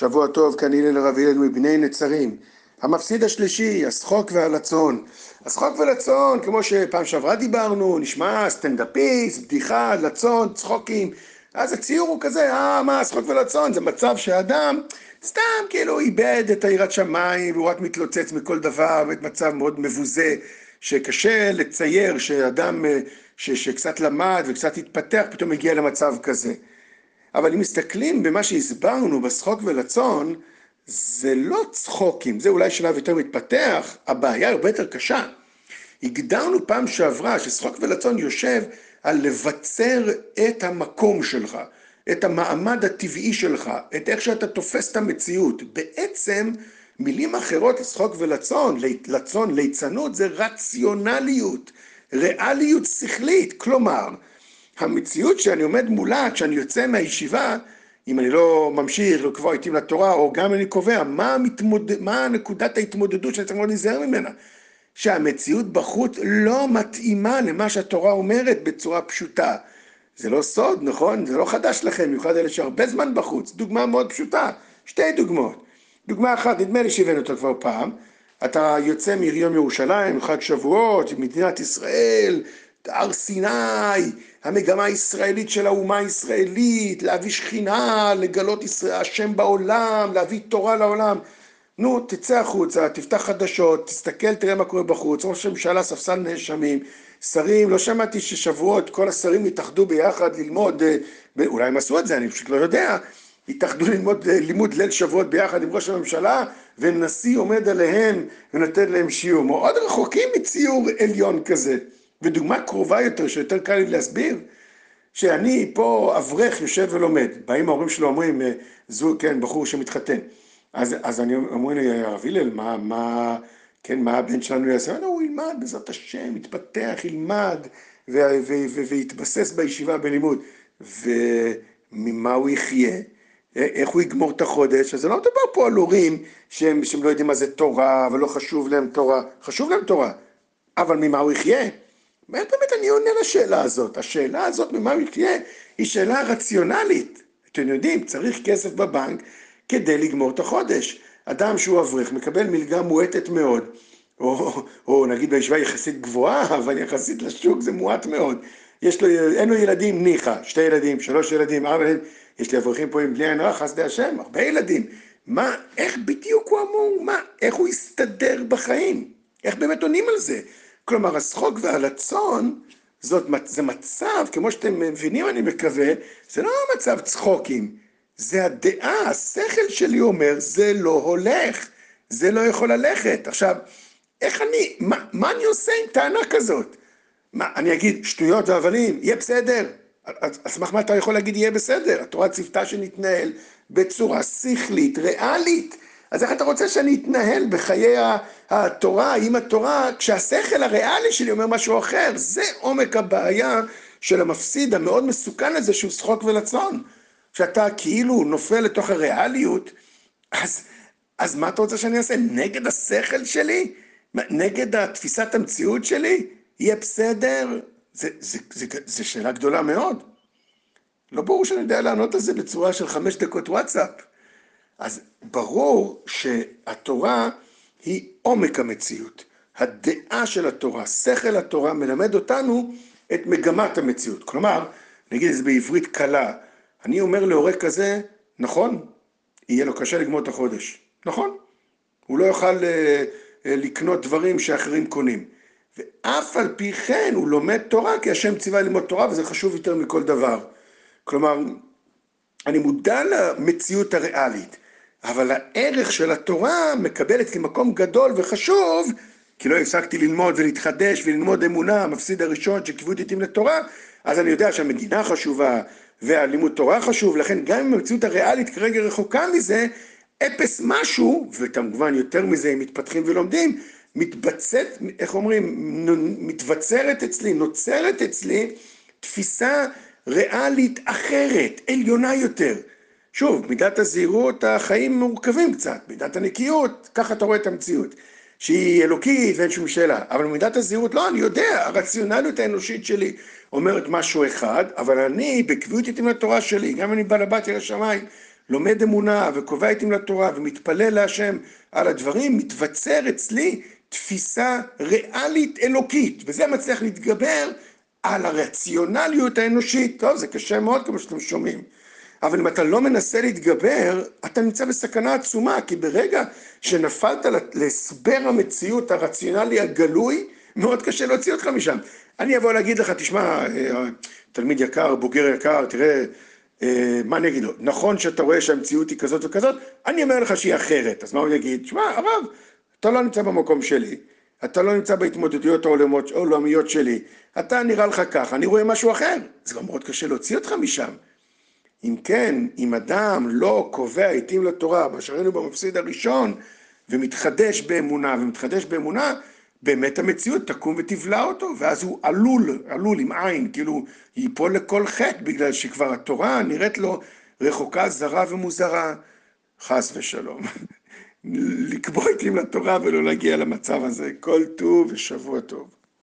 שבוע טוב, הלל הרב הלל מבני נצרים. המפסיד השלישי, השחוק והלצון. השחוק ולצון, כמו שפעם שעברה דיברנו, נשמע סטנדאפיסט, בדיחה, לצון, צחוקים. אז הציור הוא כזה, אה, מה, השחוק ולצון, זה מצב שאדם סתם כאילו איבד את היראת שמיים, והוא רק מתלוצץ מכל דבר, ואת מצב מאוד מבוזה, שקשה לצייר שאדם אה, ש, שקצת למד וקצת התפתח, פתאום הגיע למצב כזה. אבל אם מסתכלים במה שהסברנו בשחוק ולצון, זה לא צחוקים, זה אולי שלב יותר מתפתח, הבעיה הרבה יותר קשה. הגדרנו פעם שעברה ששחוק ולצון יושב על לבצר את המקום שלך, את המעמד הטבעי שלך, את איך שאתה תופס את המציאות. בעצם, מילים אחרות לשחוק ולצון, לצון, ליצנות, זה רציונליות, ריאליות שכלית. כלומר, המציאות שאני עומד מולה כשאני יוצא מהישיבה, אם אני לא ממשיך לקבוע עיתים לתורה, או גם אני קובע מה, המתמוד... מה נקודת ההתמודדות שאני צריך מאוד להיזהר ממנה, שהמציאות בחוץ לא מתאימה למה שהתורה אומרת בצורה פשוטה. זה לא סוד, נכון? זה לא חדש לכם, במיוחד אלה שהרבה זמן בחוץ. דוגמה מאוד פשוטה, שתי דוגמאות. דוגמה אחת, נדמה לי שהבאנו אותה כבר פעם, אתה יוצא מיום ירושלים, חג שבועות, מדינת ישראל, הר סיני, המגמה הישראלית של האומה הישראלית, להביא שכינה, לגלות ישראל, השם בעולם, להביא תורה לעולם. נו, תצא החוצה, תפתח חדשות, תסתכל, תראה מה קורה בחוץ, ראש הממשלה, ספסל נאשמים, שרים, לא שמעתי ששבועות כל השרים התאחדו ביחד ללמוד, אה, אולי הם עשו את זה, אני פשוט לא יודע, התאחדו ללמוד אה, לימוד ליל שבועות ביחד עם ראש הממשלה, ונשיא עומד עליהם ונותן להם שיעור. מאוד רחוקים מציור עליון כזה. ודוגמה קרובה יותר, שיותר קל לי להסביר, שאני פה אברך יושב ולומד, באים ההורים שלו אומרים, אה, זו, כן, בחור שמתחתן. אז, אז אני אומרים לי, הרב הלל, מה, מה, כן, מה הבן שלנו יעשה? לא, הוא ילמד בעזרת השם, יתפתח, ילמד, ויתבסס בישיבה בלימוד. וממה הוא יחיה? איך הוא יגמור את החודש? אז זה לא מדבר פה על הורים שהם, שהם לא יודעים מה זה תורה, ולא חשוב להם תורה. חשוב להם תורה, אבל ממה הוא יחיה? באמת אני עונה לשאלה הזאת. השאלה הזאת, ממה הוא יחיה, היא שאלה רציונלית. אתם יודעים, צריך כסף בבנק כדי לגמור את החודש. אדם שהוא אברך מקבל מלגה מועטת מאוד, או, או נגיד בישיבה יחסית גבוהה, אבל יחסית לשוק זה מועט מאוד. יש לו, אין לו ילדים, ניחא, שתי ילדים, שלוש ילדים, ארבע ילדים, יש לי אברכים פה עם בלי עין רע, חסדי השם, הרבה ילדים. מה, איך בדיוק הוא אמור, מה, איך הוא יסתדר בחיים? איך באמת עונים על זה? כלומר, השחוק והלצון, זאת, זה מצב, כמו שאתם מבינים, אני מקווה, זה לא מצב צחוקים, זה הדעה, השכל שלי אומר, זה לא הולך, זה לא יכול ללכת. עכשיו, איך אני, מה, מה אני עושה עם טענה כזאת? מה, אני אגיד שטויות והבלים, יהיה בסדר. על סמך מה אתה יכול להגיד יהיה בסדר? התורה ציוותה שנתנהל בצורה שכלית, ריאלית. אז איך אתה רוצה שאני אתנהל בחיי התורה, עם התורה, כשהשכל הריאלי שלי אומר משהו אחר? זה עומק הבעיה של המפסיד המאוד מסוכן הזה שהוא שחוק ולצון. כשאתה כאילו נופל לתוך הריאליות, אז, אז מה אתה רוצה שאני אעשה? נגד השכל שלי? נגד תפיסת המציאות שלי? יהיה בסדר? זה, זה, זה, זה, זה שאלה גדולה מאוד. לא ברור שאני יודע לענות על זה בצורה של חמש דקות וואטסאפ. אז ברור שהתורה היא עומק המציאות. הדעה של התורה, שכל התורה, מלמד אותנו את מגמת המציאות. כלומר, נגיד את זה בעברית קלה, אני אומר להורה כזה, נכון, יהיה לו קשה לגמור את החודש. נכון. הוא לא יוכל uh, uh, לקנות דברים שאחרים קונים. ואף על פי כן הוא לומד תורה, כי השם ציווה ללמוד תורה, וזה חשוב יותר מכל דבר. כלומר, אני מודע למציאות הריאלית. אבל הערך של התורה מקבלת כמקום גדול וחשוב, כי לא הפסקתי ללמוד ולהתחדש וללמוד אמונה, המפסיד הראשון שקיוו עתים לתורה, אז אני יודע שהמדינה חשובה והלימוד תורה חשוב, לכן גם אם המציאות הריאלית כרגע רחוקה מזה, אפס משהו, וכמובן יותר מזה אם מתפתחים ולומדים, מתבצעת, איך אומרים, מתבצרת אצלי, נוצרת אצלי תפיסה ריאלית אחרת, עליונה יותר. שוב, מידת הזהירות, החיים מורכבים קצת, מידת הנקיות, ככה אתה רואה את המציאות, שהיא אלוקית ואין שום שאלה, אבל מידת הזהירות, לא, אני יודע, הרציונליות האנושית שלי אומרת משהו אחד, אבל אני, בקביעות איתי מהתורה שלי, גם אני בעל הבת אל השמיים, לומד אמונה וקובע עיתים לתורה ומתפלל להשם על הדברים, מתווצר אצלי תפיסה ריאלית אלוקית, וזה מצליח להתגבר על הרציונליות האנושית. טוב, זה קשה מאוד כמו שאתם שומעים. אבל אם אתה לא מנסה להתגבר, אתה נמצא בסכנה עצומה, כי ברגע שנפלת להסבר המציאות הרציונלי הגלוי, מאוד קשה להוציא אותך משם. אני אבוא להגיד לך, תשמע, אה, תלמיד יקר, בוגר יקר, תראה, אה, מה אני אגיד לו? נכון שאתה רואה שהמציאות היא כזאת וכזאת, אני אומר לך שהיא אחרת. אז מה הוא יגיד? תשמע, הרב, אתה לא נמצא במקום שלי, אתה לא נמצא בהתמודדויות העולמיות שלי, אתה נראה לך ככה, אני רואה משהו אחר. זה גם מאוד קשה להוציא אותך משם. אם כן, אם אדם לא קובע עיתים לתורה, מה שראינו במפסיד הראשון, ומתחדש באמונה, ומתחדש באמונה, באמת המציאות תקום ותבלע אותו, ואז הוא עלול, עלול עם עין, כאילו ייפול לכל חטא, בגלל שכבר התורה נראית לו רחוקה, זרה ומוזרה. חס ושלום. לקבוע עיתים לתורה ולא להגיע למצב הזה. כל טוב ושבוע טוב.